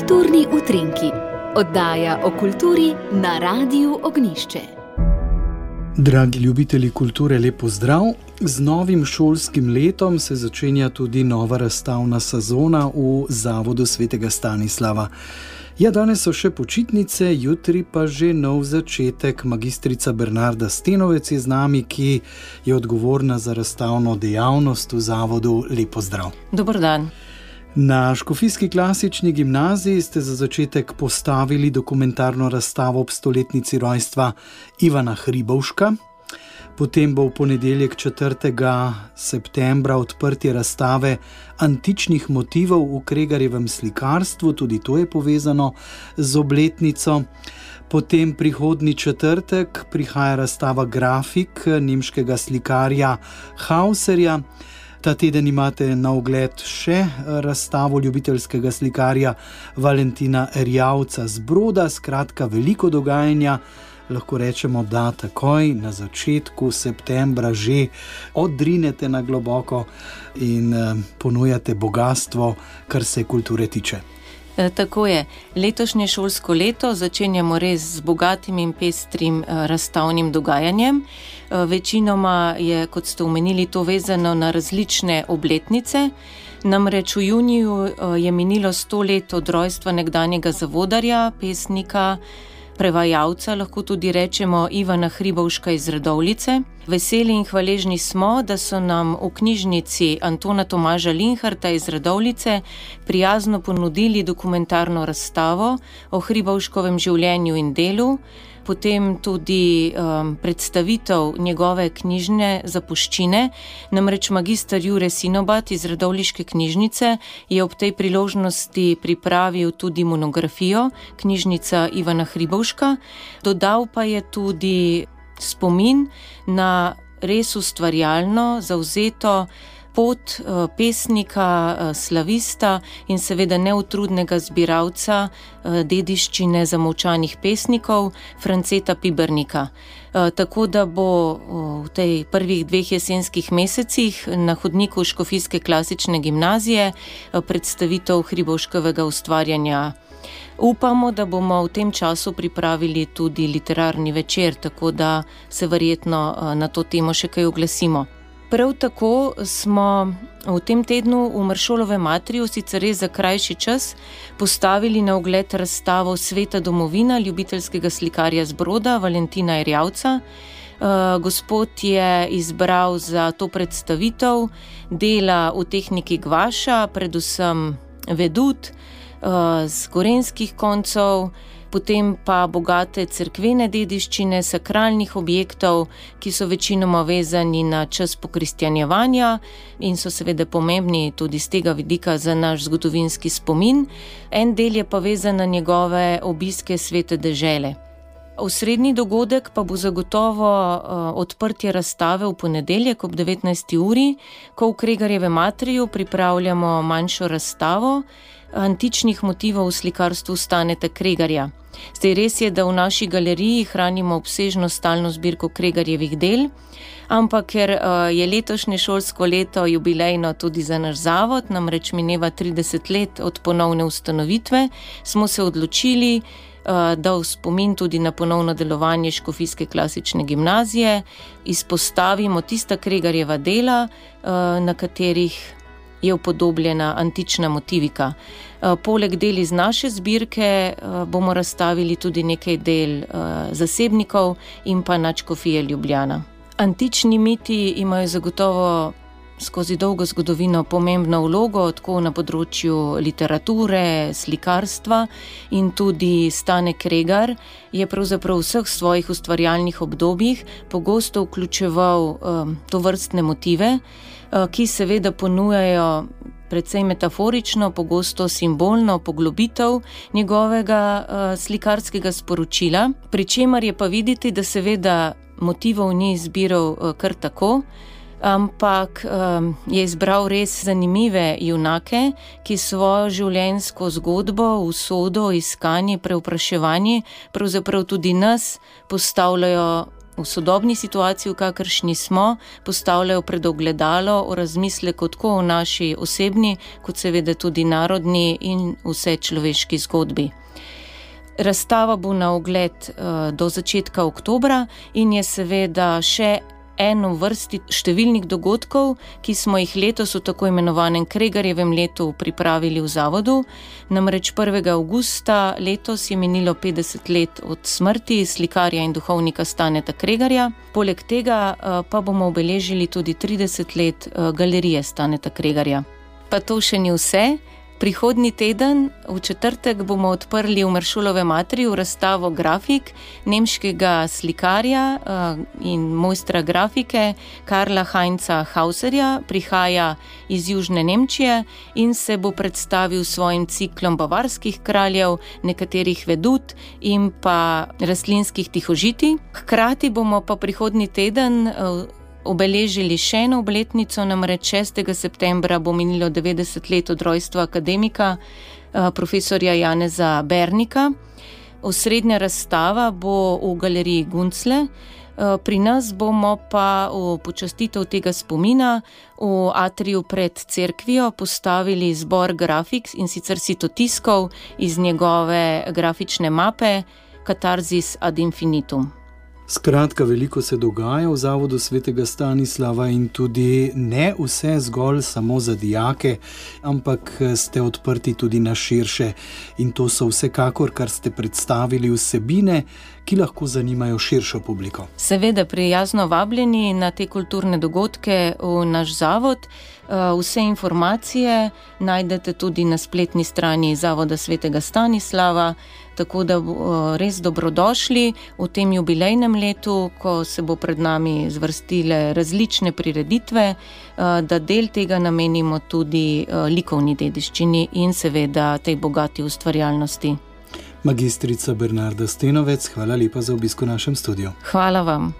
Kulturni utrinki, oddaja o kulturi na Radiu Ognišče. Dragi ljubitelji kulture, lepo zdrav! Z novim šolskim letom se začenja tudi nova razstavna sezona v Zavodu svetega Stanislava. Ja, danes so še počitnice, jutri pa že nov začetek. Magistrica Bernarda Stenovec je z nami, ki je odgovorna za razstavno dejavnost v zavodu. Lepo zdrav. Dobr dan. Na Škofijski klasični gimnaziji ste za začetek postavili dokumentarno razstavo ob stoletnici rojstva Ivana Hribovška. Potem bo v ponedeljek 4. septembra odprtje razstave antičnih motivov v Kregarjevem slikarstvu, tudi to je povezano z obletnico. Potem prihodni četrtek prihaja razstava grafik nemškega slikarja Hauserja. Ta teden imate na ogled še razstavo ljubiteljskega slikarja Valentina Rjavca z Broda, skratka, veliko dogajanja. Lahko rečemo, da takoj na začetku septembra že odrinete na globoko in ponujate bogatstvo, kar se kulture tiče. E, tako je. Letošnje šolsko leto začenjamo res z bogatim in pestrim e, razstavnim dogajanjem. E, večinoma je, kot ste omenili, to vezano na različne obletnice. Namreč v juniju je minilo sto let od rojstva nekdanjega zavodarja, pesnika prevajalca, lahko tudi rečemo Ivana Hribovška iz Redovlice. Veseli in hvaležni smo, da so nam v knjižnici Antona Tomaža Linharta iz Redovlice prijazno ponudili dokumentarno razstavo o Hribovškovem življenju in delu potem tudi um, predstavitev njegove knjižne zapuščine. Namreč magistr Jure Sinobat iz Radovliške knjižnice je ob tej priložnosti pripravil tudi monografijo knjižnica Ivana Hribovška, dodal pa je tudi spomin na res ustvarjalno, zauzeto pot uh, pesnika, uh, slavista in seveda neutrudnega zbiralca uh, dediščine zamovčanih pesnikov, Franceta Pibernika. Uh, tako da bo v tej prvih dveh jesenskih mesecih na hodniku Škofijske klasične gimnazije predstavitev hribovškega ustvarjanja. Upamo, da bomo v tem času pripravili tudi literarni večer, tako da se verjetno na to temo še kaj oglasimo. Prav tako smo v tem tednu v Maršolove matriju, sicer res za krajši čas, postavili na ogled razstavo Sveta domovina ljubiteljskega slikarja z Broda, Valentina Irjavca. Uh, gospod je izbral za to predstavitev dela v tehniki Gvaša, predvsem vedut uh, z gorenskih koncev potem pa bogate crkvene dediščine, sakralnih objektov, ki so večinoma vezani na čas pokristjanjevanja in so seveda pomembni tudi z tega vidika za naš zgodovinski spomin. En del je pa vezan na njegove obiske svete dežele. Osrednji dogodek pa bo zagotovo uh, odprtje razstave v ponedeljek ob 19. uri, ko v Kregarjevem matriju pripravljamo manjšo razstavo antičnih motivov v slikarstvu Staneta Kregarja. Zdaj res je, da v naši galeriji hranimo obsežno stalno zbirko Kregarjevih del, ampak ker uh, je letošnje šolsko leto jubilejno tudi za naš zavod, namreč mineva 30 let od ponovne ustanovitve, smo se odločili, uh, da v spomin tudi na ponovno delovanje Škofijske klasične gimnazije izpostavimo tista Kregarjeva dela, uh, na katerih je upodobljena antična motivika. Eh, poleg del iz naše zbirke eh, bomo razstavili tudi nekaj del eh, zasebnikov in pa načkofije Ljubljana. Antični miti imajo zagotovo skozi dolgo zgodovino pomembno vlogo, tako na področju literature, slikarstva in tudi Stane Kregar je pravzaprav v vseh svojih ustvarjalnih obdobjih pogosto vključeval um, to vrstne motive. Eh, ki seveda ponujajo precej metaforično, pogosto simbolno poglobitev njegovega uh, slikarskega sporočila, pri čemer je pa videti, da seveda motivov ni izbiral uh, kar tako. Ampak um, je izbral res zanimive junake, ki svojo življenjsko zgodbo, usodo, iskanje, preupraševanje, pravzaprav tudi nas postavljajo v sodobni situaciji, v kakršni smo, postavljajo pred ogledalo o razmislek tako o naši osebni, kot seveda tudi narodni in vse človeški zgodbi. Razstava bo na ogled uh, do začetka oktobra in je seveda še eno vrsti številnih dogodkov, ki smo jih letos v tako imenovanem Kregarjevem letu pripravili v zavodu. Namreč 1. augusta letos je minilo 50 let od smrti slikarja in duhovnika Staneta Kregarja, poleg tega eh, pa bomo obeležili tudi 30 let eh, galerije Staneta Kregarja. Pa to še ni vse. Prihodnji teden, v četrtek, bomo odprli v Mršulove materi razstavo grafik nemškega slikarja uh, in mojstra grafike Karla Heinza Hauserja, prihaja iz Južne Nemčije in se bo predstavil svojim ciklom bavarskih kraljev, nekaterih vedut in pa rastlinskih tihožiti. Hkrati bomo pa prihodnji teden. Obeležili še eno obletnico, namreč 6. septembra bo minilo 90 let od rojstva akademika eh, profesorja Janeza Bernika. Osrednja razstava bo v galeriji Guncle. Eh, pri nas bomo pa v počastitev tega spomina v atriju pred cerkvijo postavili zbor grafik in sicer sitotiskov iz njegove grafične mape Katarzis ad infinitum. Skratka, veliko se dogaja v Zavodu svetega Stanislava in tudi ne vse zgolj samo za dijake, ampak ste odprti tudi na širše. In to so vsekakor, kar ste predstavili, vsebine, ki lahko zanimajo širšo publiko. Seveda, prijazno vabljeni na te kulturne dogodke v naš zavod. Eh, vse informacije najdete tudi na spletni strani Zavoda svetega Stanislava tako da bo res dobrodošli v tem jubilejnem letu, ko se bo pred nami zvrstile različne prireditve, da del tega namenimo tudi likovni dediščini in seveda tej bogati ustvarjalnosti. Magistrica Bernarda Stenovec, hvala lepa za obisko v našem studiu. Hvala vam.